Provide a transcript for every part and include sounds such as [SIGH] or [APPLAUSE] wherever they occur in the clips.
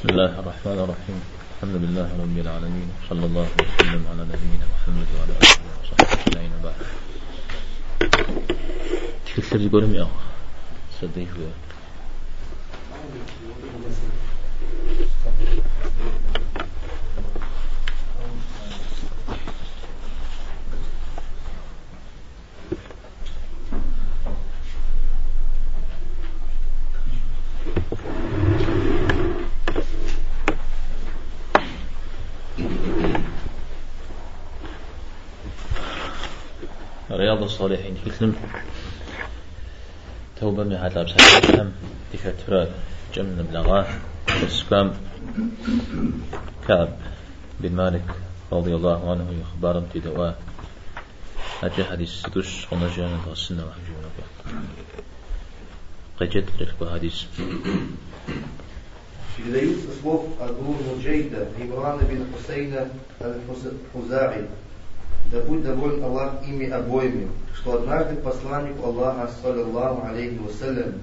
بسم الله الرحمن الرحيم. الحمد لله رب العالمين صلى الله وسلم على نبينا محمد وعلى آله وصحبه أجمعين بعد تكتب تقول يا صدق بسلم توبة من هذا بسلم دكتورة جمن بلغة اسكام كاب بن مالك رضي الله عنه يخبر امتي دواء أجي حديث ستوش. خنجان تغسلنا وحجونا قجت لك حديث إذا يوسف أبو مجيدة إبراهيم بن حسين الحزاعي да будет доволен Аллах ими обоими, что однажды посланнику Аллаха, саллиллаху алейхи вассалям,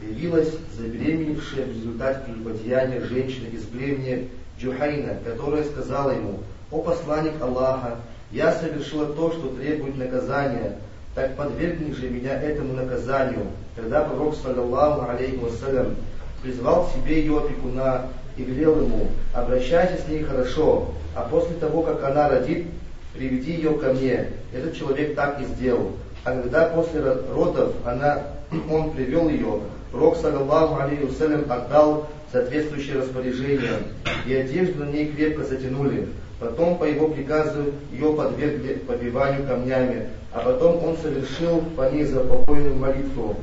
явилась забеременевшая в результате прелюбодеяния женщина из племени Джухайна, которая сказала ему, «О посланник Аллаха, я совершила то, что требует наказания, так подвергни же меня этому наказанию». Тогда пророк, саллиллаху алейхи вассалям, призвал к себе ее опекуна и велел ему, обращайся с ней хорошо, а после того, как она родит, приведи ее ко мне. Этот человек так и сделал. А когда после родов она, он привел ее, Пророк, саллаллаху алейхи отдал соответствующее распоряжение, и одежду на ней крепко затянули. Потом по его приказу ее подвергли побиванию камнями, а потом он совершил по ней запокойную молитву.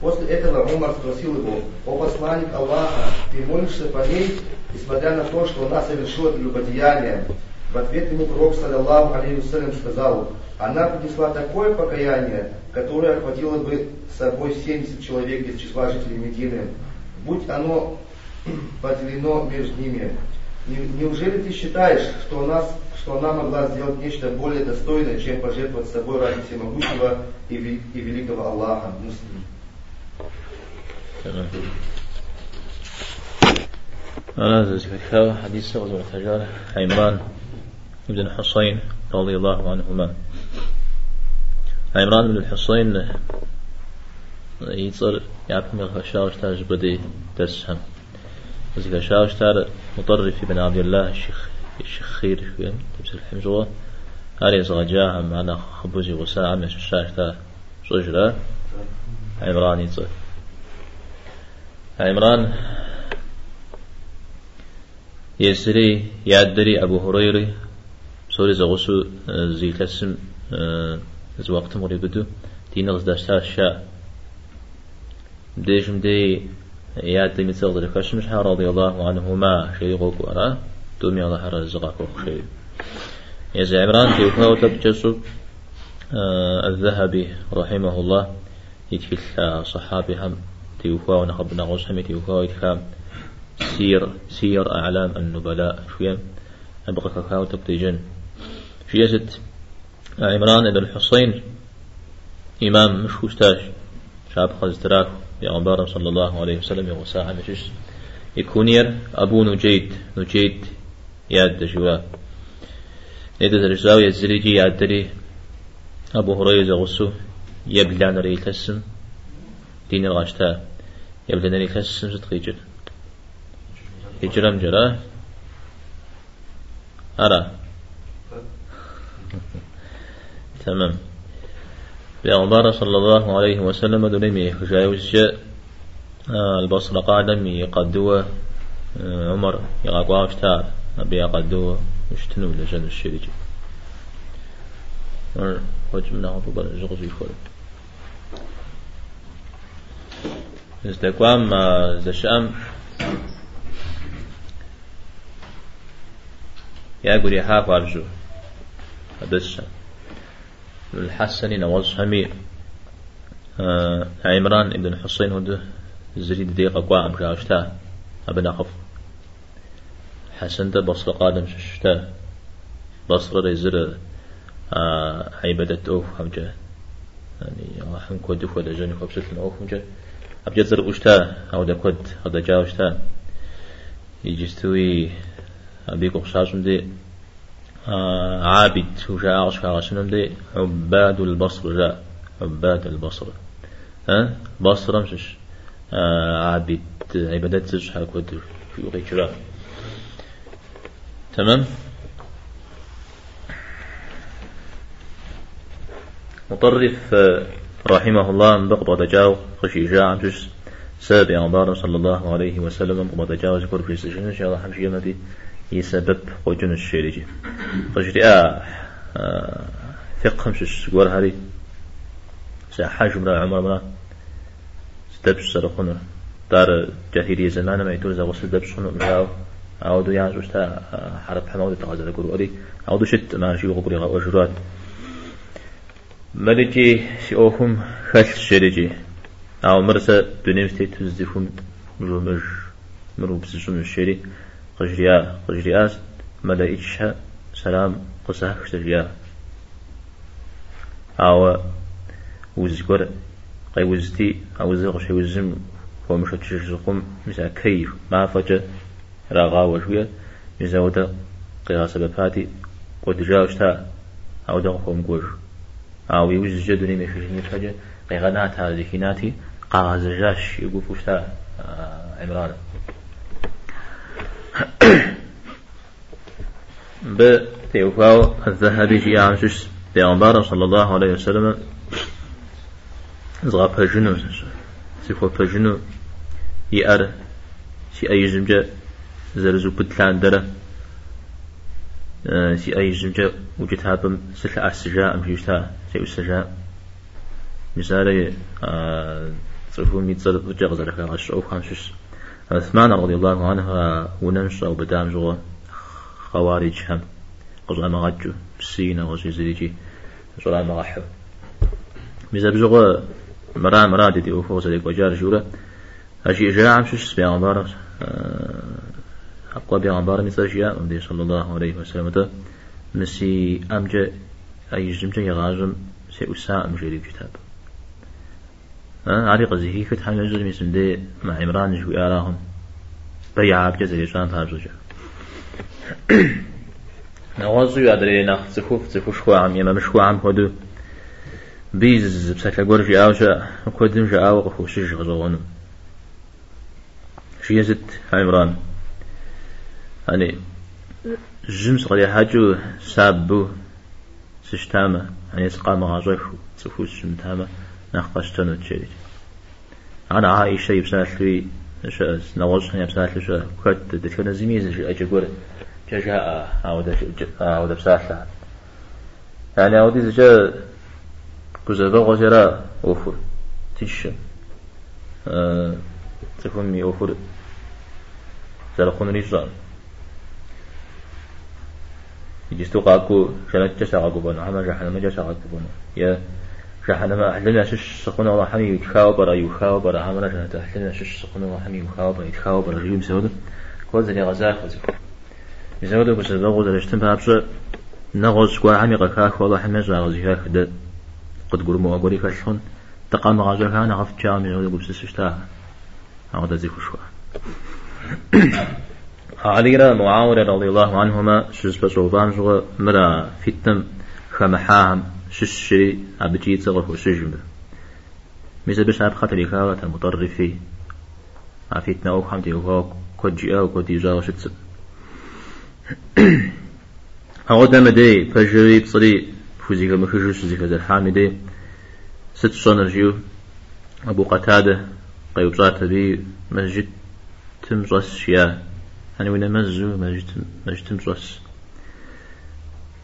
После этого Умар спросил его, «О посланник Аллаха, ты молишься по ней, несмотря на то, что она совершила прелюбодеяние?» В ответ ему пророк, саллаллаху алейhi сказал, она принесла такое покаяние, которое охватило бы собой 70 человек из числа жителей Медины, будь оно [CLEARS THROAT] поделено между ними. Неужели ты считаешь, что она, что она могла сделать нечто более достойное, чем пожертвовать собой ради всемогущего и, и великого Аллаха? Муслим. أنا ذكر حديث غزوة الحجار عمران بن الحصين رضي الله عنهما. عمران بن الحصين يتصل يعرفهم الخشاوش تاج بدي تسهم وزي خشاوش تار مطرف بن عبد الله الشيخ الشيخ خير شوية تبس الحمزوة. هاري زغجاها معنا خبوزي وساعة من الشاش تا صجرة. عمران يتصل. عمران يسري يعدري أبو هريرة سوري زغسو زي تسم از وقت مري بدو. دين غز داشتا الشاء ديجم دي ياد دي مثل ذلك كشمش رضي الله عنهما شيء غوك ورا دومي الله حر الزقاك شيء يا عمران في وكاو تبجسو الذهبي رحمه الله يتفل صحابي هم تيوكاو نخب نغوص هم تيوكاو يتخام سير سير أعلام النبلاء شوية أبقى كاكاو تبتجن في يزد عمران بن الحصين إمام مش خوستاش شاب خزدراك بيغمبار صلى الله عليه وسلم يغساها مشش يكونير أبو نجيد نجيد ياد جوا نيدا درجاو يزريجي ياد دري أبو هريرة غسو يبلان ري تسم دين الغاشتا يبلان ري تسم زد خيجر. هجرم جرا أرى. تمام صلى الله عليه وسلم دوني خشايوش آه، البصرة قادم يقدوا آه، عمر يقاقوا اشتار أبي يقدوا يشتنوا لجن الشريج هذا بقى جغزي فول استقوام زشام يا قولي حاف بس الحسن نوز همي آه عمران ابن حسين هدو زريد دقيقة قوام شاشتا أبن أخف. حسن ده بصر قادم ششتا. بصر ريزر آه عيبدة أوف همجا يعني هم كود ولا جاني خبسة أوف همجا أبجد زر أشتا أو دا كود أو دا جاوشتا يجستوي أبيك أخشاشم دي. آه عابد وجاء أغشى دي عباد البصر جاء عباد البصر. ها؟ بصر مش آه عابد عبادات زوج حاكود في وغير تمام؟ مطرف آه، رحمه الله بقبض جاو خشي جاء عمشش سبب أخبار صلى الله عليه وسلم بقبض جاو ذكر في سجن إن شاء الله حمشي يمدي يسبب قجن الشيرجي خشي آه فقه مشش قول هاري. سحاج مرا عمر مرا. ستبش سرقنا دار جاهلية زمان ما يتول زغو ستبش خنو مجاو أو يعني شو شتا حرب حمود تغازل قولوا أري أو شت ما شيء قولي غو أجرات. ملجي سيوهم خش شرجي أو مرسى دنيمستي تزدفهم مرمج مرو بسجن الشري قجريا قجرياس ملائكة سلام قصة خشتريا أو وزقر قي وزتي أو زغ شي وزم ومش تشرقم مثل كيف ما فجأ راغا وشوية مزاودة قيا سبباتي ودجاوشتا أو دغفهم قوش. أو يوز جدني مفيشني فجأة قيغنات هذه كيناتي قاغز جاش يقول فشتا آه، عمران بتيوفاو الذهبي في عمشش بيغمبار صلى الله عليه وسلم زغا بجنو سيفو بجنو يأر سي أي زمجة زرزو بتلان درة سي أي زمجة وجد هابم سلح أسجاء أم جيشتا سي أسجاء مثالي صرفو ميت زرد وجه غزرك غش أو خمسش عثمان رضي الله عنه ونمش أو بدام جوا خوارج هم. قصة مغجو بسينا وشي زيجي جرا مغحو ميزا بجوا مرا مرا دي أوفو سديك وجار جورا أشي جاء شش بيغمبار أقوى بيغمبار مثل جاء ودي صلى الله عليه وسلم مسي أمجا أي جمجا يغاجم سيؤساء مجري كتاب عريق زهي كت حاجة جزء مسلم دي مع عمران جوي آراهم؟ بيع بجزء يشان فارجوجا [COUGHS] نوازو يادري ناخ زخوف زخوش خوا عم يما مش خوا عم هدو بيز بسكلا قرجي آوشا وكودم جا آوغ خوشش غزوغنم شو يزد عمران. يعني جمس قد يحاجو سابو سشتامة. يعني سقام غازوي سفوس شمتامة نخقشتنو تشيري أنا عائشة يبسالي شاس نوزنا يبسالي شا كت دكنا زميز أجبر جاء أو ده أو ده بسالة يعني أو دي زجا كوزا غزرا أوفر تيش أه تكون مي أوفر زرقون ريزان يجستو قاكو شنات جسا قاكو بنا هما جحنا ما جسا قاكو بنا. يا جحنا أحلنا شش سخون الله حمي يتخاو برا يخاو برا هما جحنا أحلنا شش سخون الله حمي يخاو برا يتخاو برا جيم سود كل زني غزاك وزي يزودو بس لغو درشتم بابش نغوز كوا حمي قاك والله حمي زاغزي هاك ده قد قرمو أقولي كشون تقام غازوك أنا غفت جامي يزودو بس سشتا. هذا زي خشوا علي معاوية رضي الله عنهما شز بسوفان جوا مرا فتم خمحاهم ششري أبجي تغف وشجم مثل بس أب خطر يكاوة المطرفي. عفيتنا أو حمدي كود جاء وكود يجاو شتسب [COUGHS] أود مدي فجري بصري فوزيك المخرج سوزيك ذا الحامدي ست صنرجيو أبو قتادة قيوبزات بي مسجد تمزوس شيا أنا وين مزو مسجد مسجد تمزوس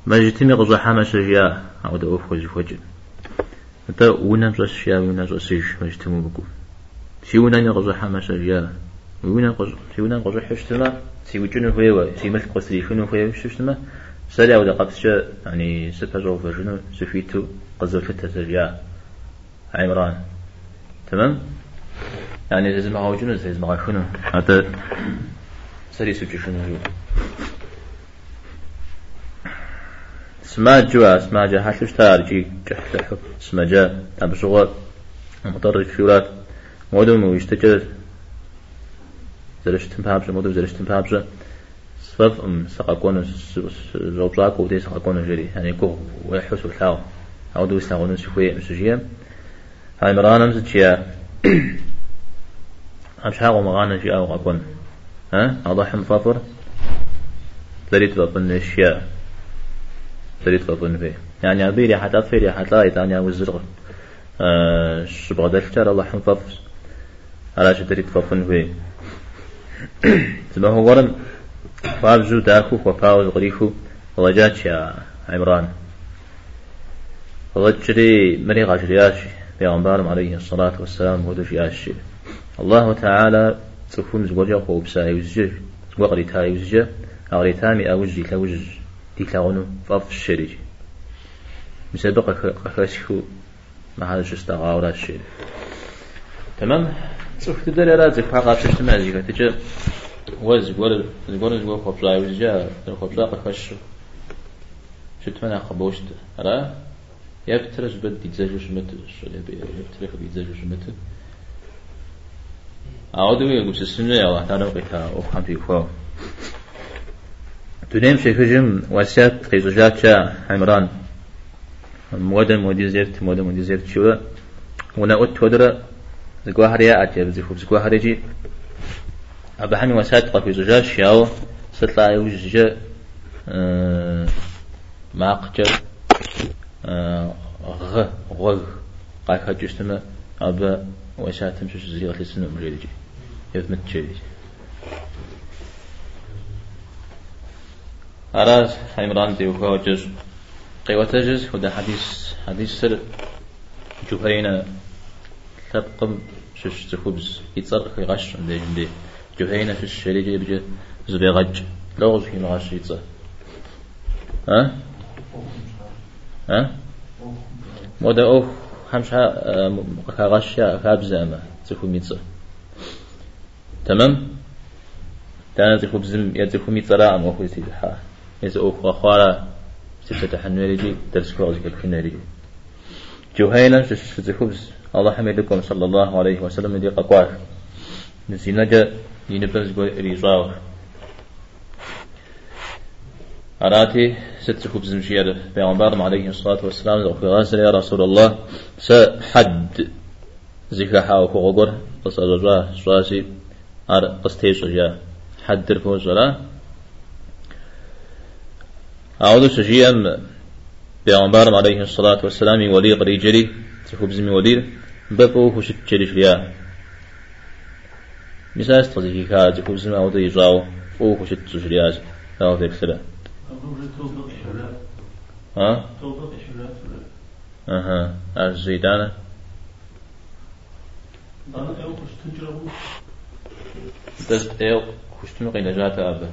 مسجد تمي قزو حما شجيا أود أوف خوزي خوجي أنت وين مزوس شيا وين مزوس سيج مسجد تمو بكو سي وين أنا قزو حما شجيا وين قزو سي وين قزو حشتما سي وجنو هو سي ملك قصري شنو هو شتما سالي أود قبس يعني سبحانه وتعالى سفيتو قزو فتة عمران تمام يعني لازم هاو جنو لازم هاو شنو هذا سري سوتش شنو سما جوا سما جا حشوش تارجي جحلح سما جا أبو صغار مطرق شورات مودم ويشتجر زرشتم بابجة مودو زرشتم بابجة سبب أم سقاكون زوجاك ودي سقاكون جري. يعني كو ويحس الحاو أو دو سلاغون شوية مسجية. هاي مرانا مزجيا [CLEARS THROAT] أمش حاغو مغانا جي أو غاكون ها؟ أضح مفافر تريد بابن الأشياء تريد بابن فيه. يعني أبيري حتى أطفيري حتى لا يتعني أوزرغ أه شبغ دلتر الله حنفف على شتريد بابن فيه. [COUGHS] تما هو ورن فابزو داكو وفاوز غريفو. وجات يا عمران. وجري مري غجرياشي بيغمبارم عليه الصلاة والسلام ودش ياشي. الله تعالى تكون زوجة خوبسا يوزج زوغري تا يوزج أغري تامي أوج دي تلغنو فاف الشريج مسابقة قكاشكو ما هذا شستا غاورا الشريج تمام تسوف تدري رازك فاقا تشتمع زيكا تجا وز قول قول قول خوبسا يوزج خوبسا قكاشو شتمنا خبوشت را يبترج بدي تزاجوش متر يبترج بدي تزاجوش متر أعوذ بالله السنة يا الله تعالى وقتها تنام شكجم وسات خيزوجات شا عمران. مودا مودي زيرت مودا مودي زيرت شو ونا أوت تودرا زقوا هريا أتير زخوف زقوا هريجي أبحني وسات قفي زوجات شاو ستلا يوجج أه ما قجر أه غ غ قاي خجشتما أبا وساتم شو زيغة لسنة مريدجي يثمت شيء أراز عمران دي وهو جز قيوة جز هذا حديث حديث سر جهينة تبقم شش تخبز يتصرق غش عند جندي جهينة في الشريجة بجي زبي غج لغز في مغش يتصر ها ها مودا أوه همشها كغشة كابزة أما تكون يتصر تمام تانا تخب زم يتخم يتصرا أم أخوي سيدحا يز أخو أخوارا ستة حنوريجي درس كوغز كالحنوريجي جوهيلا شش خبز الله حميدكم. صلى الله عليه وسلم. دي ققوار نسينجا ينبرز ريزاو أراتي ست خبز مشير بيغمبار عليه الصلاة والسلام. زوخي غاسر يا رسول الله. سحد زكاحا وخوغور قصة رجوع سواسي. أر قستيش جا حد رفوز ولا أعوذ سجيا بيغمبار عليه الصلاة والسلام ولي قريجري تخبز من ولي بقو خشت جريش ليا مثال استغذي كا تخبز من أعوذ يجاو فو خشت جرياز أو ذيك سلا ها؟ أها الزيدانة دز ايو خشتم قيل جات ابا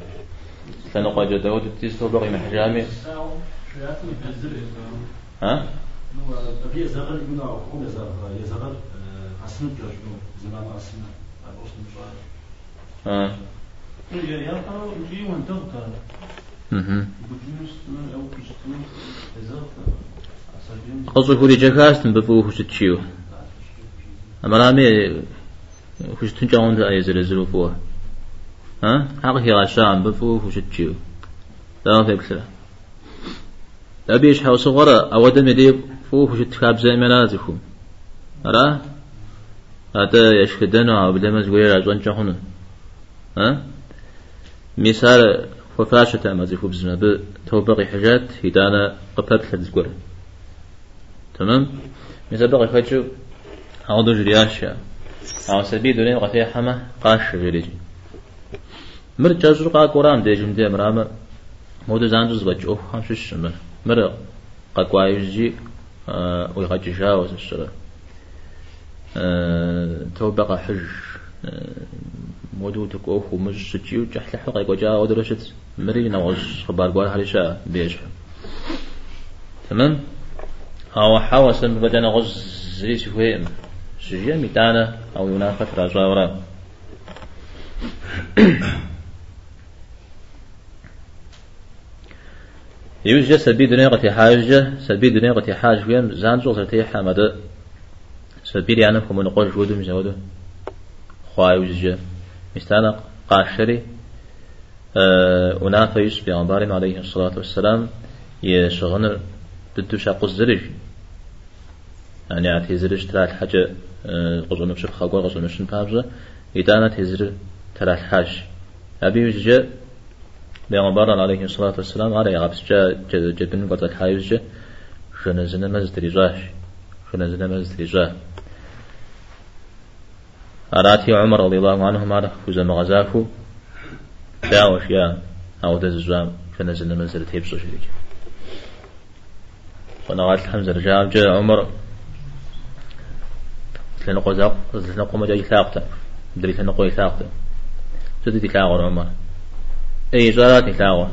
يا يا ترى جي وانت ترى أها بجنس أو كشتم زغل قصو كوري جاكاستن بفو خشت تشيو أما رامي خشتن جاون دا أيزر زلو فوه ها؟ حق هي غشام بفو خشت تشيو لا في كسر أبيش حوس غرا أو دم يدي فو خشت خاب زي منازكم أرى هذا يشكدنا أو بدل ما زوير أجوان جهنم ها؟ مثال وفاشة ما زي خبزنا بتوبقي حاجات هدانا قبل تزقر تمام؟ مثال بقي خجو أعوذ جرياشا. أو سبيل دونين غفيا حما قاش جريجي مر جزر قا قرآن دي جمدي مرامة مودو زانجز بج أوه همشش مر. مر قا قوايجي أه ويغجشا وسشرا أه توبقى حج مودو تكوه ومج سجيو جحل حقا يقوجا ودرشت مري نوغز خبار قوال هريشا بيش تمام؟ هاو حاوة بدنا غز زي شوي سجيا ميتانا أو ينافت راجاورا يوجد سبي دنيا قتي حاجة سبي دنيا قتي حاجة ويم زان زوغ ترتي حمد سبي لي أنا كم نقول جودو. مزودو خواي وجه مستانا قاشري أه ونافا يوسف بيغمبارين عليه الصلاة والسلام يشغن بدو شاق الزرج يعني عاد يزرج ترى الحاجة قصون بشر خاقوا قصون بشر بابزة إدانة تزر ترى الحاج أبي وجه بيغمبارين عليه الصلاة والسلام على يغابس جا جدن قد الحايز جا شنزنا مزد رجاش شنزنا مزد رجاش أراتي عمر رضي الله عنه ما كوزا مغزافو داوش يا أو دزجام فنزلنا منزل تيبسو شريك ونغات الحمزة رجال جاء عمر. لنا قوزاق لنا قوم جاي ثاقتا دري لنا قوي ثاقتا سدي تلاغر عمر؟ أي جارات تلاغر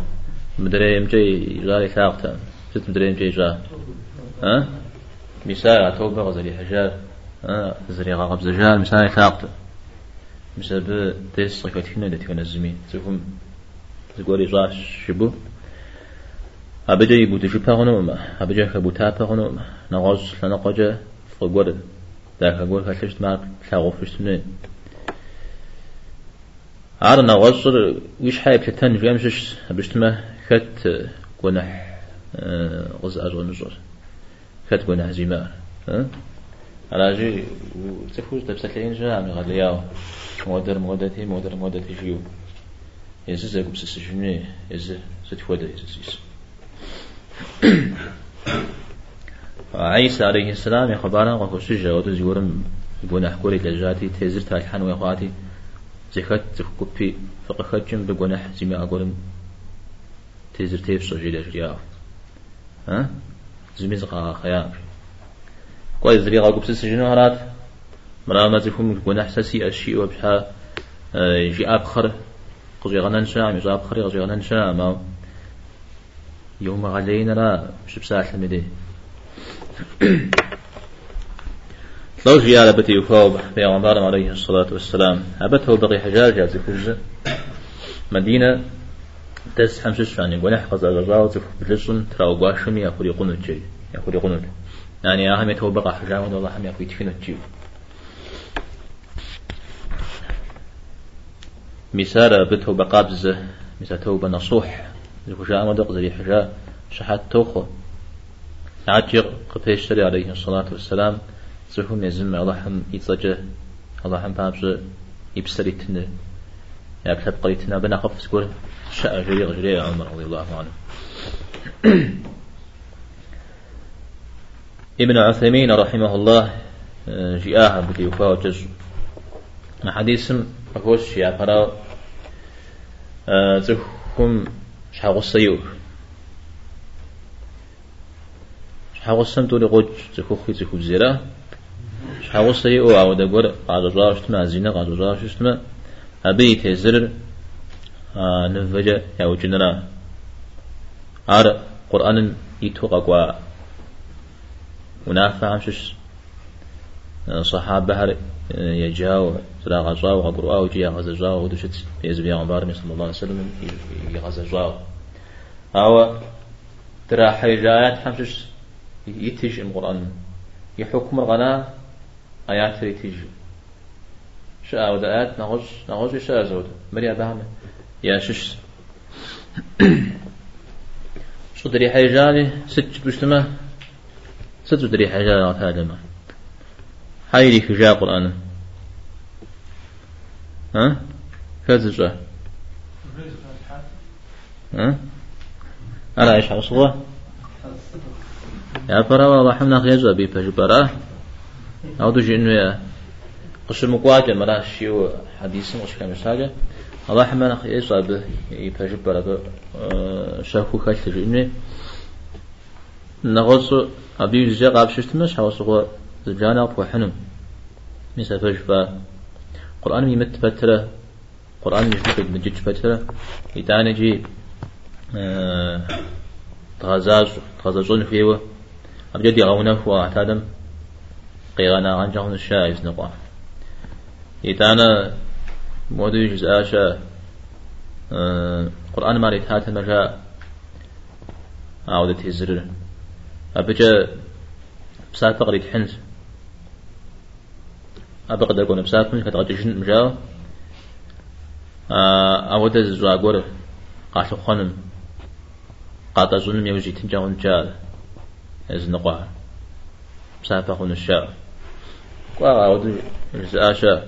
مدري مجي جاري ثاقتا ست مدري مجي جا ها؟ مثال توبة غزلي حجار. زري غاب زجال مثال ثاقتا مثال ديس صفات هنا التي كان الزمين. تفهم زقولي راش شبو. أبجا يبو تجي بغنوما أبجا خبو تا بغنوما نغاز لنا قجا فقول ذاك أقول خلشت ما تلاغو فشتنين. عار نغاز ويش حايب تتن جامشش بشتما خت قنح غز أجر نجر خت قنح زمار على جي تفوز تبسكين جامع غلياو مودر مودتي مودر مودتي جيو يزي زي قبس سجني يزي ستفودا يزي عيسى عليه السلام يخبرنا وخصوص جاوت زيورم يقول أحكوري لجاتي تزر تالحان ويقاتي زخت زخكوبي فقخت جنب بقناح زي أقولم تزر تيف سجي لجريا ها زميز قا خيام كويس زري قا قبس سجنو هرات مرامة زخم قناح سسي أشيء وبحا جي أبخر قجي غنان شام يجي أبخر قجي غنان شام يوم علينا لا مش بساحة مدي لو جي على بتي يفاوب بيغمبار عليه الصلاة والسلام أبته بقي حجاج جاز كوز مدينة تس يعني ونح قز أجراو تف بلسون تراو قاشم يأخذ يقنوت جي يأخذ يقنوت يعني أهم يتو بقى حجاج والله هم يأخذ يتفنوت جي مثال بته بقابز مثال توبة نصوح الفجاء مدق زي حجاء شحات توخو. عجر قبيشتري عليه الصلاة والسلام. زهم يزم الله هم يتزجه الله هم بابز يبسري تنه يا بلاد قريتنا بنا خف سكور شاء جري غجري عمر رضي الله عنه ابن عثيمين رحمه الله جاءها بدي وفاو جزء حديث أقوش يا فرا زهم شحاغس يور شحاغس تولي قوج زكوخي زكو زيرا شحاغس يو أو دقور قاد راش زينة قاد راش تما أبي تزر نفجة يا وجنرا أر قرآن يتوقع قوا ونافع عمشش صحابة هر يجاو سلا غزاو غقرؤا وجي غزاو ودشت يزبي عمر صلى الله عليه وسلم يغزاو هو ترى حيجايات حمشش يتج القرآن يحكم الغناء آيات يتج شاء ودآت نغش نغش شاء زود مريا بهم يا شش. [COUGHS] صدري حيجاني ست بشتمه ست صدري حيجاني هذا هاي في جاء قرآن. ها؟ كذا ها؟ أنا إيش حصوه يا فرا والله حمنا خيزة بي فجبرا أو دوش إنه قشر مقواجة مرا شيو حديث مش كم ساجة الله حمنا خيزة به يفجبرا شافو خالد إنه نغص أبي زجاج قاب شفتمش حوصه زجانا بوحنم مثل فجبا قرآن ميمت فترة قرآن مش مجد فترة يتعني جي تغزاز تغزازون فيه أبجد يغونه واعتادم قيغانا عن جهون الشايز نقع يتانا مودو يجز آشا قرآن ما ريتهات المجاء عودة الزر أبجا بسات قريت حنز. أبقى أقول بسات من كتغجشن مجاو أود زواجور قاش خنم قاطع زون يوجي تنجون جال إز نقع مسافة خن الشاء قا أود زاشا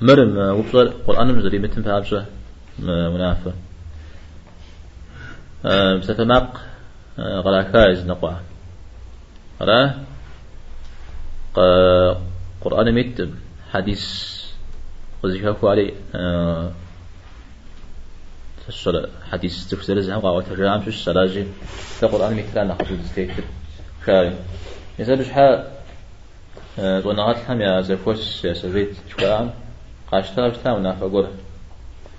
مرم وبصر قرآن مزري متن فابشة منافة. مسافة ماق غلاكا إز نقع را قرآن ميت حديث وزيكاكو علي تشل حديث تفسير زهم قاوة ترجم شو السلاجي في قرآن ميت كان نحفظ تكتب خاري إذا بشحا ونغات هم يا زفوس يا سبيت شكرا قاشتا بشتا ونافع قول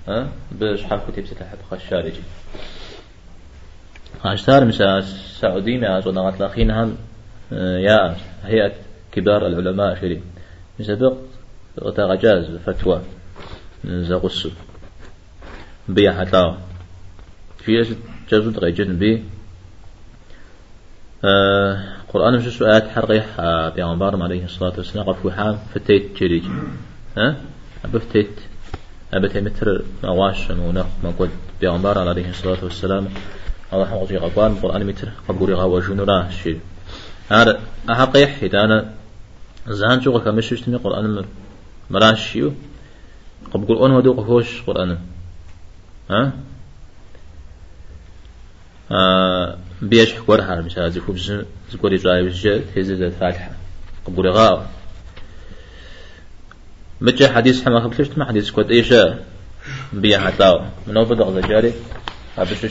ها بشحا كتب ستحب خشارجي قاشتار مسا سعودي مع ونغات لاخين هم يا هيئة كبار العلماء شري مسبق غتاغجاز فتوى زغس بيا حتى في جازو تغيجن بي آه قرآن مش سؤال حرقيح بيغمبار عليه الصلاة والسلام. قفو حام فتيت جريج. ها؟ أبفتيت أبتي متر مواش ونق ما قد بيغمبار عليه الصلاة والسلام. الله حمد قبان قرآن متر قبوري غا وجنورا شيء هذا أحقيح إذا أنا زان شو كمش يشتمي قرآن مراشيو قب قول أن ودوق هوش قرآن. ها؟ آه. بيش حكور حال مش هذا كوب زكوري زاي وجه تهزز الفاتحة قب قول غاو. متى حديث حما خبلش ما حديث كود إيش بيا حتاو. من أول بدغ زجاري أبشش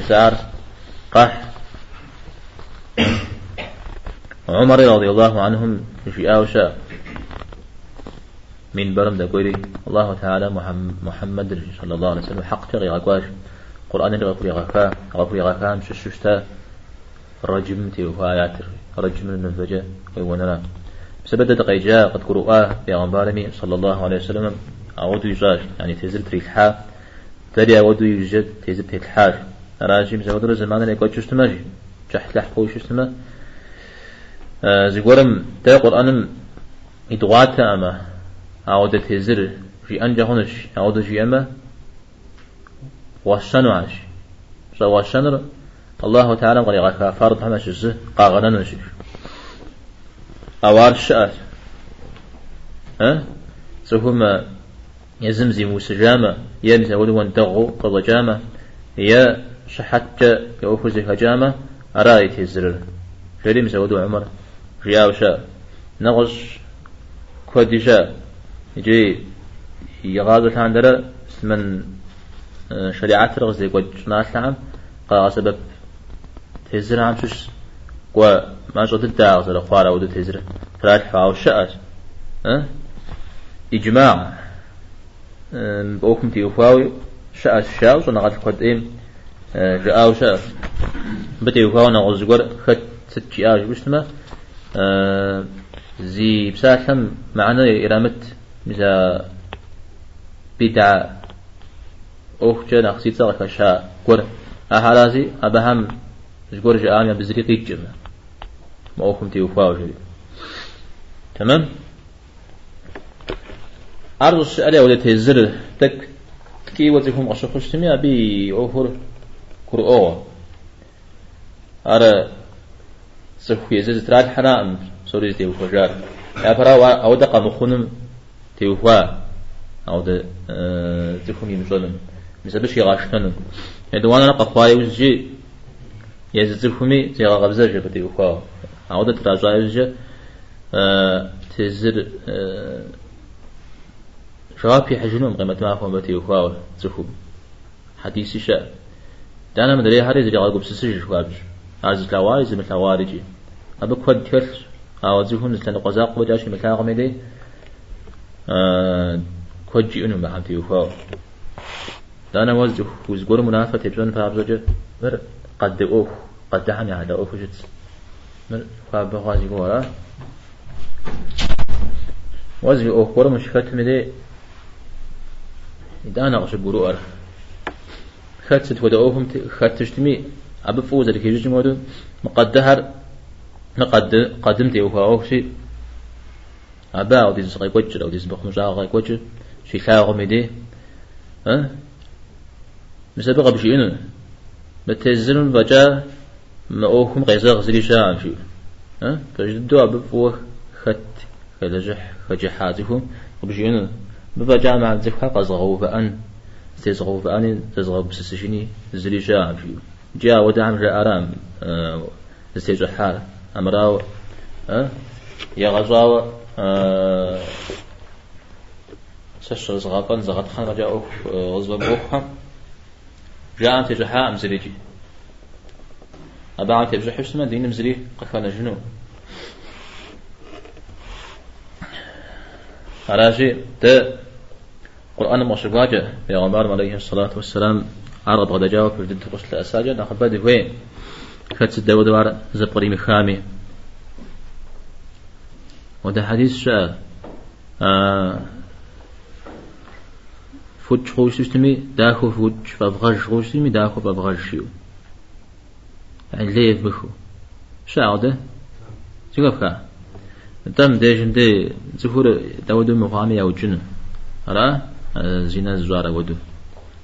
مسار. قح عمر رضي الله عنهم في آوشا. من برم دقولي الله تعالى محمد صلى الله عليه وسلم. حق تغي غاكواش قرآن غفري غاكا غفري غاكا مش الششتا رجم تيوها آيات رجم النفجة ويوننا بسبب دقي جاء قد قرؤاه بيغمبارمي صلى الله عليه وسلم. أعود يجاش يعني تزل تريلحا تري أعود يوجد تزل تريلحا راجي مزودر زمان يقول شستماجي جحت لحقو شستما آه زيقورم تا قرآن إدغاتا أما. عودة تزر في أنجا هنش عودة في أما وشنو عش شو وشنر الله تعالى قال يغاك فرض همش الزه قاغنا نشي أوار الشأت ها؟ سوهما يزمزي موسجامة يا مثل دغو قضى جامة يا شحت يوفز هجامة أراي تزر شريم سودو عمر؟ رياوشا نغش كوديشا يجي يغادو تاندرا من شريعات رغز قد ناس لعم قا سبب تهزر عم شوش قوا ما شو تدعى غزر خوارا ودو تهزر فلاح فاو شأس أه؟ إجماع. بأوكم تيوفاوي شأس شاوس ونغاد قد إيم جاء شأس بتيوفاو نغز قر خد ست جاء بشتما أه زي بساتهم معنا إرامت مثل بدعة أوه جنا خسيت سغك شاء قر. أهلازي أبهم جور جاء يا بزري قيجم ما أوكم تيوفاو جري. تمام؟ عرض السؤال ولا تهزر تك. كي وزيهم أشخص تمي أبي أوفر كرؤوا أرى سخوي زيز تراد حرام سوري تيوفا يا فرا أو دقا مخونم تيوفا أو د تخوني مظلم مثل بشي غاشتن يدوانا نقا خواي وزجي يزتخومي تيغا غبزة جبا تيوفا أو د تراجع وزجي تزر شوابي حجنوم قيمة ما فهم بتيوفا تخوم حديثي شاء دانا مدري هاري زري غالقو بسسجي شوابج لاواري زي مثل وارجي أبو كود كل أو زيهون مثل قزاق وجاش مثل غمدي كوجي أنو ما حمتي وفاو دانا وزج وزقور منافة تبزون فابزوج مر قد أوف قد دعني هذا أوف جت مر فاب غازي قورا وزج أوف قورا مش ختم دي دانا غش بروار خدت ودا أوفم خدتشتمي أبو فوز اللي كيجي مودو مقدهر نقد قدمت يوفا أوشي أبا أو ديز غاي كوتش أو ديز بخمجا غاي كوتش شي ثاغ ميدي ها مسابقة بشيء بتزلون بجا ما أوكم قيزا غزلي شاعر شيء. ها؟ فجدوا بفوه خت خلجح خجحاتهم وبشيء ببجا مع الزكاة قزغوا فأن. تزغوا فأن تزغوا بسسشني زلي شاعر شيء. جاء ودعم جاء أرام أه استيجحار أمراو يا غزاوة أه سش زغابن زغط خان رجع أوف غزوة بوخم جاء أنت جحاء مزريجي أبا بجح حسنا دين مزري قفنا جنو. أراجي ت قرآن مشباجة يا عمر عليه الصلاة والسلام عرض غدا جاوب في الدين غسل أساجة. ناخذ بدي وين كتس الدو دوار زبري مخامي وده حديث شاء آه فوج خوش تشتمي داخو فوج خوش تشتمي داخو فبغش شيو. يعني ليه بخو ده شو كا تم ديشن دي زفور داودو مقامي أو جن أرى؟ زينة زوارة ودو.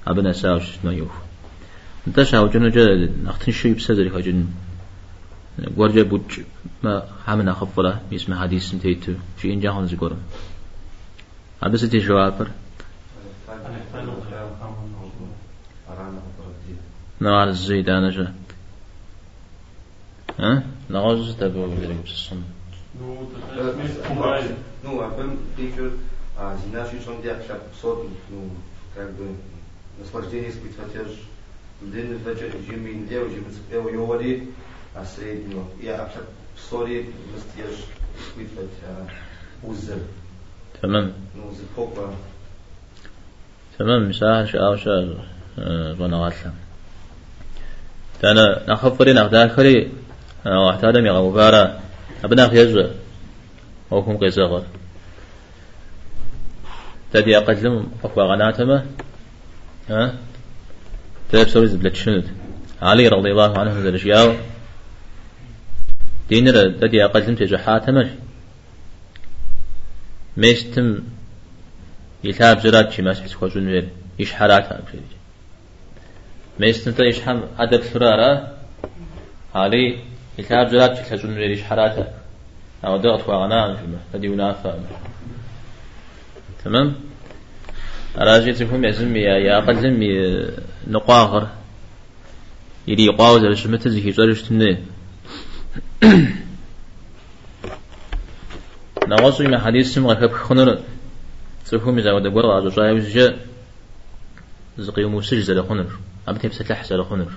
أبنا ساوش ما يوف. انت شاو جن جا نختن شيء بسدري خجن ورجع بوج ما حمنا خفرة اسم حديث انتيتو شيء إن جاهن زقرم أبس تي جوابر نار الزيد أنا جا ها نغز تبو بيرك الصم نو عبم ديكر زينا شو شون ديك شاب صوتي نو كعب نصبر سبيت فتاج مدين الفجر جيمين ديو جيمين سبيو يوالي عسريد نو يا أبشب صوري مستياج سبيت فتاج وزر تمام. نو زفوق تمام. مساحة شاو شاو بنا غاتلم تانا نخفري نخداخري واحتادا ميغا مبارا. أبنا خيزو وكم قيزاغر تدي أقدم أخوة غناتما ها تلب سوري زبلت شنود. علي رضي الله عنه ذا الأشياء. دينر تدي أقدم تجو حاتمش ميستم يلعب زرات شي ماسح تخوزون وير. إيش حراتها تا إيش حم أدب سرارة علي شي تخوزون وير إيش حراتها أو ضغط وغناء تدي ونافع تمام؟ راجي تفهم يا يا أقل زم نقاغر يلي يقاوز على شمت زكي جرش تمني نغصو ما حديث سم غكب خنر تفهم إذا ودى برا على جاي وزجا زقي موسج زل خنر أب تبسة زل خنر.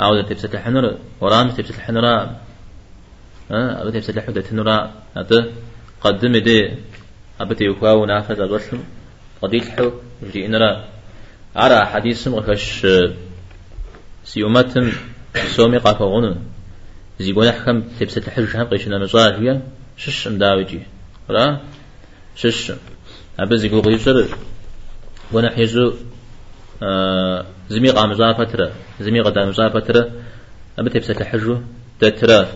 أو تبسة لحنر ورام تبسة لحنر أه أب تبسة لحنر تنرا أت قدم دي. أب تيوكوا ونافذ الوصل قديل حو. جدي إنرا. على حديث مغفش سيوماتم سومي قافغون زيبون أحكم. تبسة الحج هم قيشنا مزاجيا شش مداوجي لا شش أبا زيقو غيشر وأنا حيزو آه زمي قام فترة زمي قدام فترة أبا تبسة الحج تترى.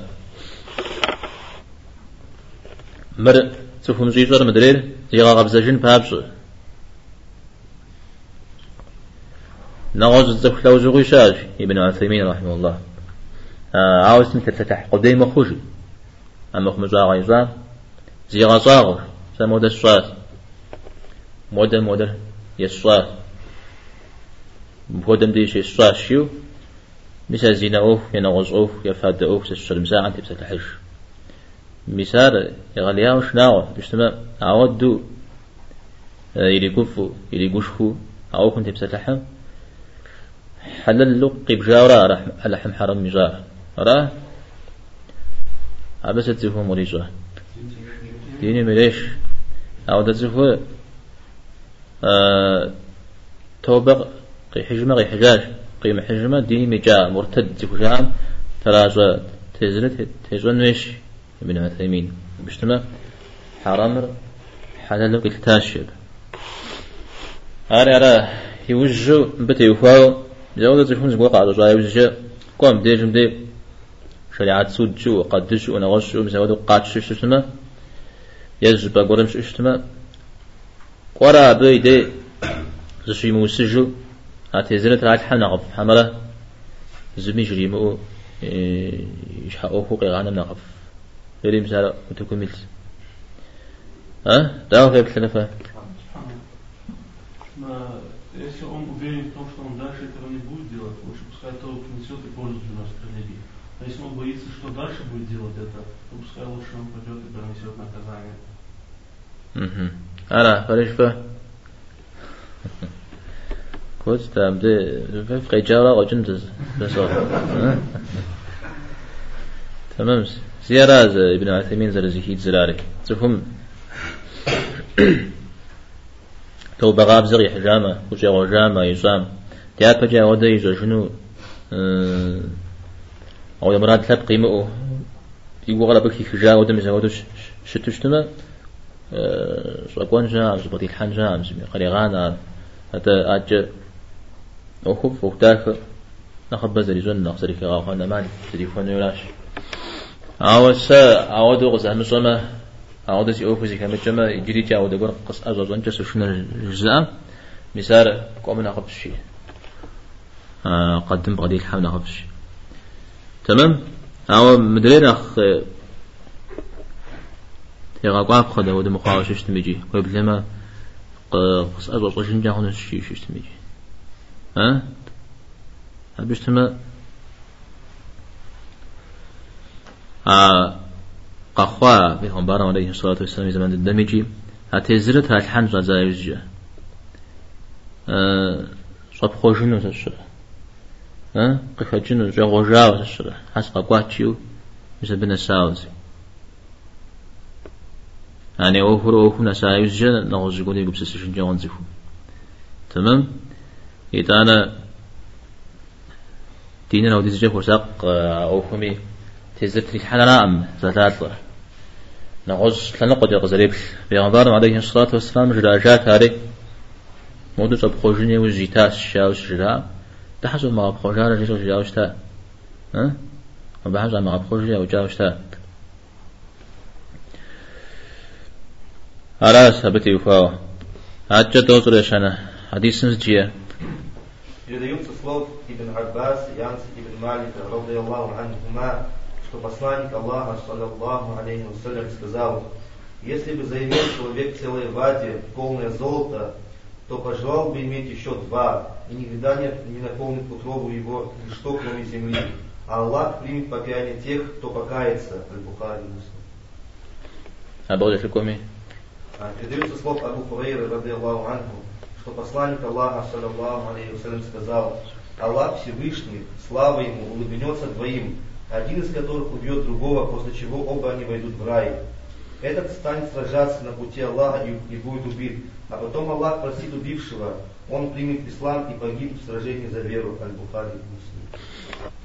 مر تفهم زيجر مدرير زيغا غبزجن بابش نغوز الزخلو زغيشاج ابن عثيمين رحمه الله. آه عاوز تفتح قديم مخوش أما خمزا غيزا زي غصاغ سمود الصوات مودل مودل يسوات بودم ديش الصوات شيو مثال زينا أوف ينغوز أوف يفاد أوف سسر مساعة تبسة الحج مثال يغليها وشناوة اجتماع عود دو يلي كفو يلي قشفو أو كنت تبسة الحج حلل لقي بجاورا رح لحم حرم مجار راه عبس تزفو مريجا ديني مليش أو تزفو آه توبق قي حجمة قي حجاج قيمة حجمة ديني مجا مرتد تزفو شام تراجع تزلت تزون ويش ابن عثيمين. بشتما حرام حلل لقي التاشب أرى أرى يوجو بتي يفاو جاوز تكون زقوا قاعدة جاي وجه قام ديجم دي. شريعة سود شو قدش ونغش شو مسواد قاتش شو شتما يجب شو شتما قرا بيدي زشي موسجو. هاتي راح حنا غف حمرة زمي جريمو يشحقو فوق غانا نغف غير مثال متكمل ها دعوة في بسلفة если он уверен в том, что он дальше этого не будет делать, лучше пускай то принесет и пользу для нас религии. А если он боится, что дальше будет делать это, то пускай лучше он пойдет и пронесет наказание. Угу. أنا فريش فا كنت تعمدي في قيجارة وجنت بس تمام. زيارة ابن عثيمين زر زكيت زراري تفهم تو بغاب زغي حجامة وجا وجامة يصام تيات بجا ودا يجو شنو أو مراد ثلاث قيمة يقول غلبك حجامة ودا مزا شتشتما شقون جام زبطي الحن جام زمي قريغانا هذا أج أخف وقتاك نخب زري زن نخزري في غاخنا مان زري فون يلاش أوس أودو غزهم سما أودو سي أوفو زي كم جمع. يجري جا أودو قر قص أزوجن جس شنو الجزاء. مسار قوم نخب شيء قدم بغدي الحم نخب شيء تمام؟ أو مدري أخ يغا قاب خدا ود مخاوش اشتمجي قبل لما قص أزوج قشن جاهون الشيء اشتمجي ها Hə? Hə, bir tümə قخوا پیغمبر علیه الصلاة و السلام زمان دیده میگی حتی زیر تلحن رضای وزیه صد خوشی نوزه شده قفجی نوزه غجا وزه شده هست قبقات چیو مثل بین ساوزی یعنی او هر او خون سایوز جه نغزی گولی گبسه سشن جه غنزی خون تمام؟ يتانا دينا لو ديزجا فرساق أوفمي تزت الحلال أم زلات نغوز تلنقد يغزريب. بيغمبار عليه الصلاة والسلام جراجات هاري مودو صب خوجني وزيتاس شاوش جرا تحسب ما بخوجار جيسو جاوش تا. ما بحسب ما بخوجي أو تا. أراس هبتي وفاو. أجا دوزر يشانا حديث نزجية. Передаются слов Ибн Аббас, Янс Ибн Малика, рады Аллаху анхума, что посланник Аллаха, саллаллаху алейхи вассалям, сказал, если бы заимел человек целое ваде, полное золото, то пожелал бы иметь еще два, и никогда не, не наполнит утробу его ничто, кроме земли. А Аллах примет покаяние тех, кто покается, Аль-Бухари Муслим. А? Передаются слов Абу Хурейра, рады Аллаху анху, что посланник Аллаха, саллаллаху алейхи вассалям, сказал, Аллах Всевышний, слава ему, улыбнется двоим, один из которых убьет другого, после чего оба они войдут в рай. Этот станет сражаться на пути Аллаха и, и будет убит. А потом Аллах просит убившего, он примет ислам и погиб в сражении за веру. Аль-Бухари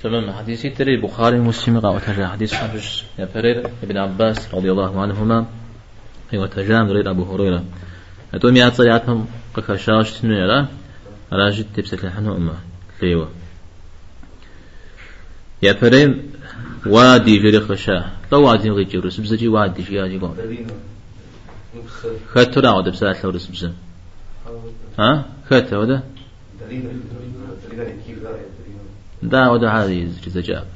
تمام حديث تري البخاري مسلم قال وتجا حديث حدث يا فرير ابن عباس رضي الله عنهما وتجا غير أبو هريرة أتوم يا تصياتهم قكشاش تنويرا راجد تبسك لحنو أمه ليوه يا فريم وادي جري خشا لو وادي غي جري سبزجي وادي شي ياجي قول خدت لا عود بسات لو سبزن ها خدت هذا دا ودا هذه زجاب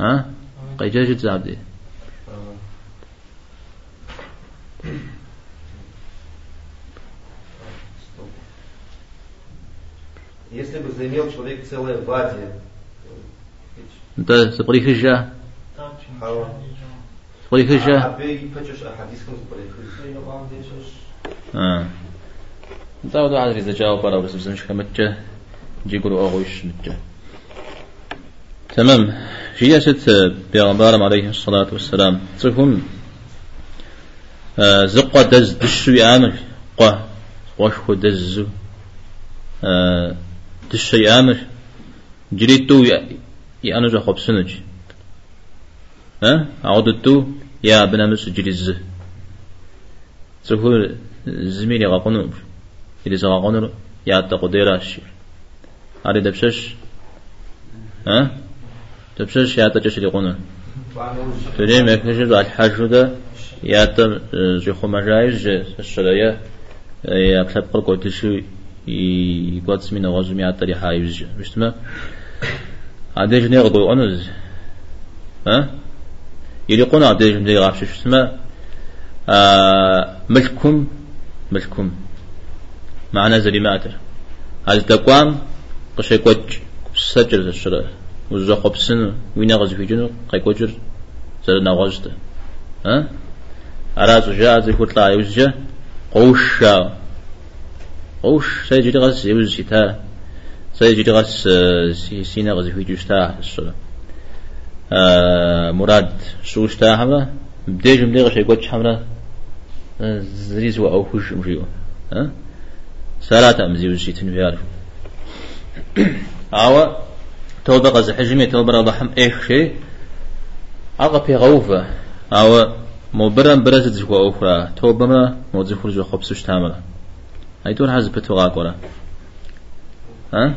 ها قيجاج زاب دي Если бы заимел человек целое вади, انت سبري خجة سبري خجة اه انت وضع عادري إذا جاوب برا بس بس مش كمتجة جي يقولوا أغوش متجة تمام جي ست بيغمبارم عليه الصلاة والسلام تفهم زقوا دز دشو يامر قوا وشو دزو دشو يامر جريتو يا أنا جا خب سنج. ها؟ عودتو يا بنامس جريز. سهول زميلي غاقونو. إذا زغاقونو يا تقديراش هذا دبشش. ها؟ دبشش يا تجش اللي قونا تري ما يكشف الحاج ده يا تم جي خمجايز الشرايا يا بحب قرق وتشو يقعد سمينا وزمي عطري حايز مش ما عادي جنيه غدو أنز ها؟ يليقون عادي جنيه غابش شو اسمه آه ملكم ملكم معنا زري ماتر هذا تقوام قشي قوج سجر الشرع. وزاق بسن وين غز في جنو قي قوجر زر نغزت ها؟ أراز جاء زي كتلا يوزجا قوشا قوش سيجري غز يوزجي تا سيجري غز سينا غز في جوشتا الشرع مراد شوشتا حمرا بديجم لي غشي قوج حمرا زريز وأوفوش مجيو ها سالات أمزي وزي تنفيار أوا توبة غز حجمي توبة رضحم إيش شيء أغا في غوفة. أوا مبرم برزت زكوا أخرى توبة ما خرج وخبسوش تاملا هاي تور حزب بتوغا قرا ها؟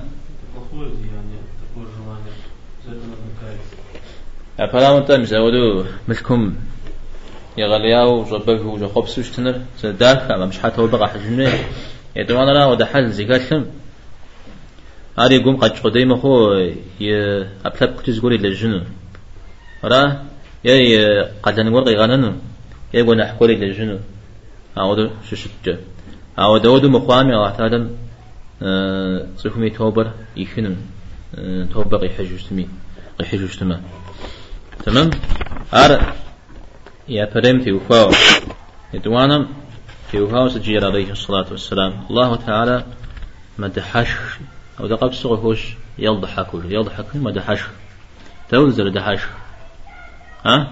أفلا متى مسودو ملكم يغلياو جبه وجا خبسوش تنر زداك أما مش حتى وبقى حجمي يدوانا لا ودا حل زيكاتلم هاري قوم قد قديم خو ي أبلب كتز قولي للجنو را يا قد نقول غنن يا قونا حكولي للجنو أعود ششت أعود أود مخوامي الله تعالى صفمي توبر يخنم توبر يحجوشتمي يحجوشتما تمام؟ أر يا فريم في وفاو يدوانا في وفاو سجير عليه الصلاة والسلام. الله تعالى مدحش أو دقب صغفوش يضحك يضحك مدحش. توزر دحش. ها؟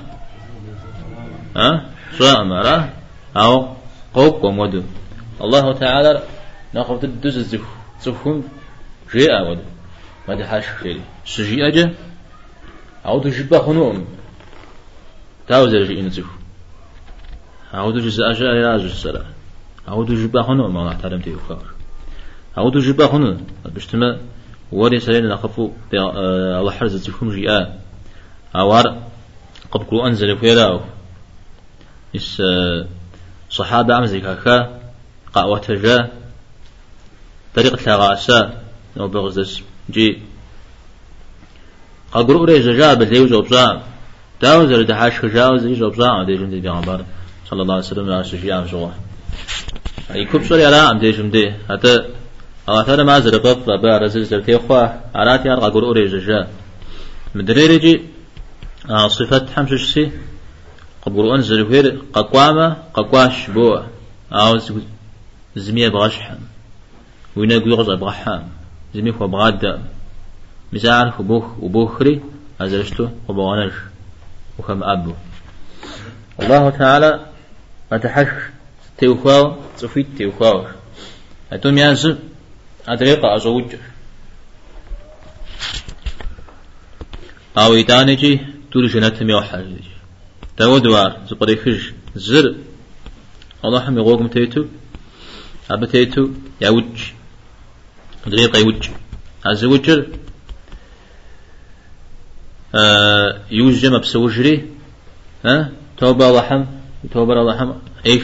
ها؟ شو أمره أو قوق ومدو الله تعالى ناخذ الدز الزف زفهم جاء ودو مدحش شيء سجي أجا؟ أو تجيب خنوم. تاوزر جي إنزف أو تجيز أجا إلى السلام أو تجيب خنوم. ما نحترم تيوكار أو تجيب خنوم. بشتما وري سلين نخفو الله حرز زفهم جاء أوار قبل أنزل فيراو إس صحابة عمزي كاكا قاوة جا طريقة لغاسا نو بغزس. جي. قاقرو ريزا جا بليو جوبزا داو زر دحاش خجاو زي جوبزا دي جندي بيغمبر. صلى الله عليه وسلم لا سجيا مشغول أي كوب سوري على عم دي جمدي حتى تعالى ما زر قف لبا رزل زر تيخوا عراتي أرقى قرو ريزا جا. مدري رجي صفات حمش سي. قبر أنزل فير ققوامة ققواش بوا أو زمية بغشحم وينا يغز بغحام زمية خو بغاد مزار خبوخ وبوخري أزرشتو وبغانش وخم أبو. الله تعالى أتحش. تيوخاو صفيت تيوخاو أتوم يازم أدريقة أزوج. أو إدانجي تول جنات ميوحل تودوار زقريخج زر. الله حمي غوغم تيتو. أبا تيتو يوج دريقة يوج. أزوجر آه يوجم بسوجري ها؟ توبة لحم توبة لحم إيش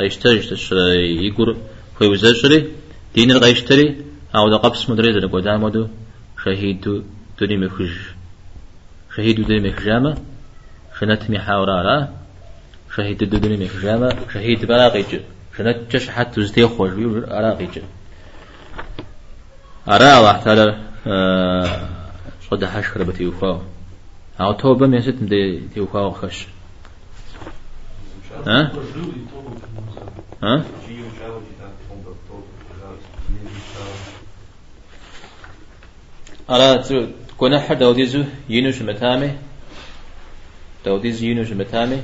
غيشتري يقول؟ خوي وزاجري دين الغيشتري أو دقبس مدري ذلك ودامدو شهيد تري مخج. شهيد دوني مخجامة. شنت محاورارا شهيد دوني مخجامة. شهيد براقيج. شنت جش حتى زدي خوش بيو أراقيج أرى الله تعالى صد حشر بتيوفاو أو توبة من ست مدي تيوفاو خش. ها؟ ها؟ أرى كنا حد دوديزو ينوش متامي دوديز ينوش متامي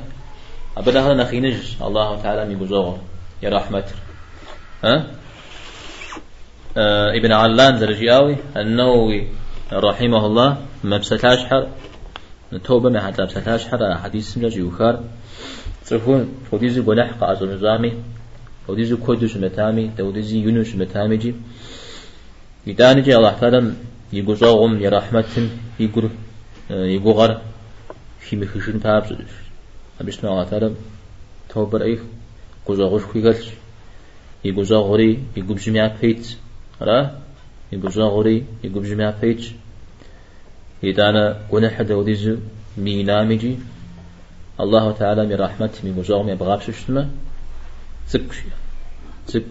أبدا هذا نخينج. الله تعالى من بزوغ يا رحمة. ها؟ آه ابن علان زرجياوي النووي رحمه الله ما بسلاش حر توبة ما حتى بسلاش حر حديث سمجا يوخار. تفون فوديزو بنح قاعد نظامي فوديزو كودوش متامي دوديزي ينوش متامي جي. يدانجي الله تعالى يقصاهم يا رحمة يقر يقغر في مخشن تابس أبيش ما تعالى توبر أيه قصاغوش كويغلش يقول غوري يقول جميع بيت را يقول غوري يقول جميع بيت يدانا قنا حدا وديزو مينامجي الله تعالى من رحمته من مزوغ من بغاب ششتما تك تك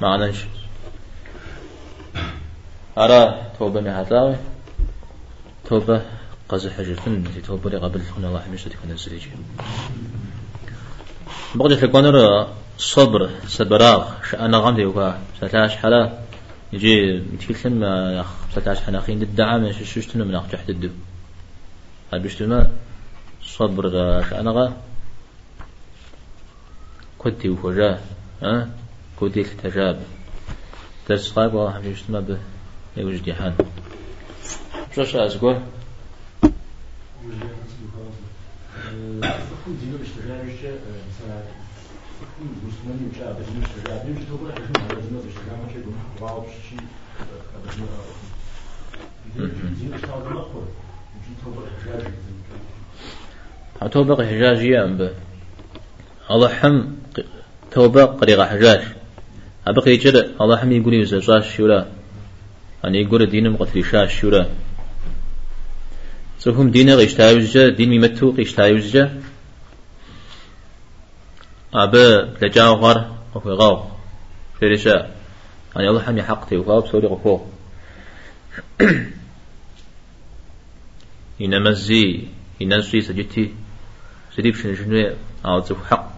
معنى نش أرى توبة من هتلاوي توبة قز حجتن في توبة لقبل هنا الله حميشة تكون الزريجي بقدر تكون صبر سبراغ شأنا غندي وكا. ستاش حلا يجي متكلم يا ستاش حناخين الدعم من ششتنا من أخجح هل بيشتما صبر شأنغا كنت وفجاه ها كنت التجاب. درس حمي يشتما به؟ يوجد يحان شو شو؟ توبة حجاجية أم به الله حم توبة قريغة حجاج. أبقى يجرى الله حم يقول يزجاج شورا أن يقول دين مقتل شاش شورا سوهم دين غيش تايوزجا دين ميمتو غيش تايوزجا أبا لجاو غار وفي غاو فرشا أن الله حم يحقتي وغاو بسوري غفو. إنما الزي إنما الزي سجدتي. سريب شنو؟ أو تفو حق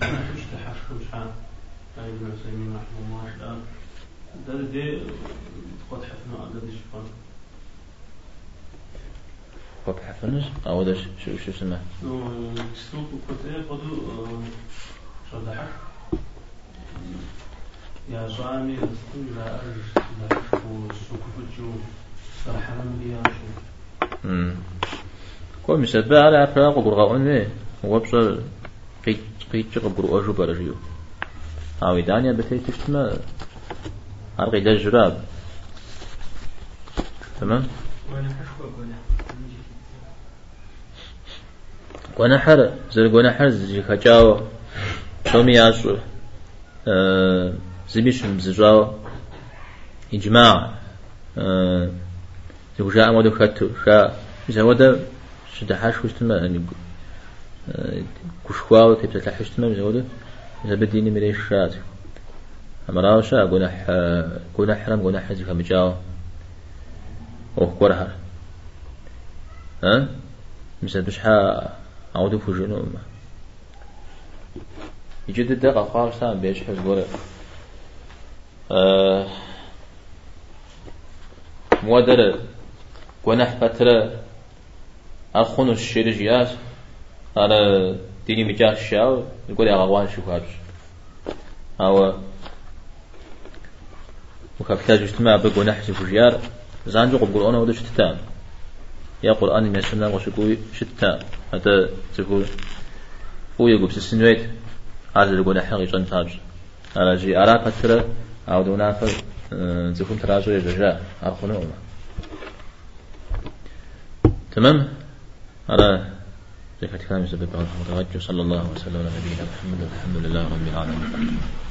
تيوفاو عاري تشنو صفاتي كشتما يبشنو شنو قد حفنش أو ده شو شو اسمه؟ كستوك وكتير قدو يا صامي لا أرش لا أشكو سكفتشو سرحان بيا شو كل مسبة على أفراق وقرغة أنه وبصر قيت قيت قبر أجو برجيو أو دانيا بتي تشتما أرقي ده جراب. تمام؟ ونحر زر ونحر زي خجاو شومي ياسو أه زبيش مزجاو إجماع أه زوجاء مودو خاتو شا زودا شدحاش وشتما يعني كشخواو تبتلا حشتما زودا زبديني مريش شات. أمراو شا قناح قناح حرام قناح زي خمجاو أو قرها ها؟ مثل بشحا عودو فوجنو يجد الدقة قال سام بيش حز قولة أه. مودر قناح فترة أخونو الشيرج ياس أنا ديني مجاه الشاو يقول يا غوان شو هابش أو وكابتاج اجتماع بقناح سفجيار زانجو قبول أنا ودش تتام يا قرآن من السنة وشكوي شتام هذا تقول هو يقول سسنويت هذا يقول حقي جن تاج. على جي أرى فترة أو دونا فر تكون تراجع يجا أخنو تمام؟ على ذكر كلام سبب الله صلى الله وسلم على نبينا محمد الحمد لله رب العالمين.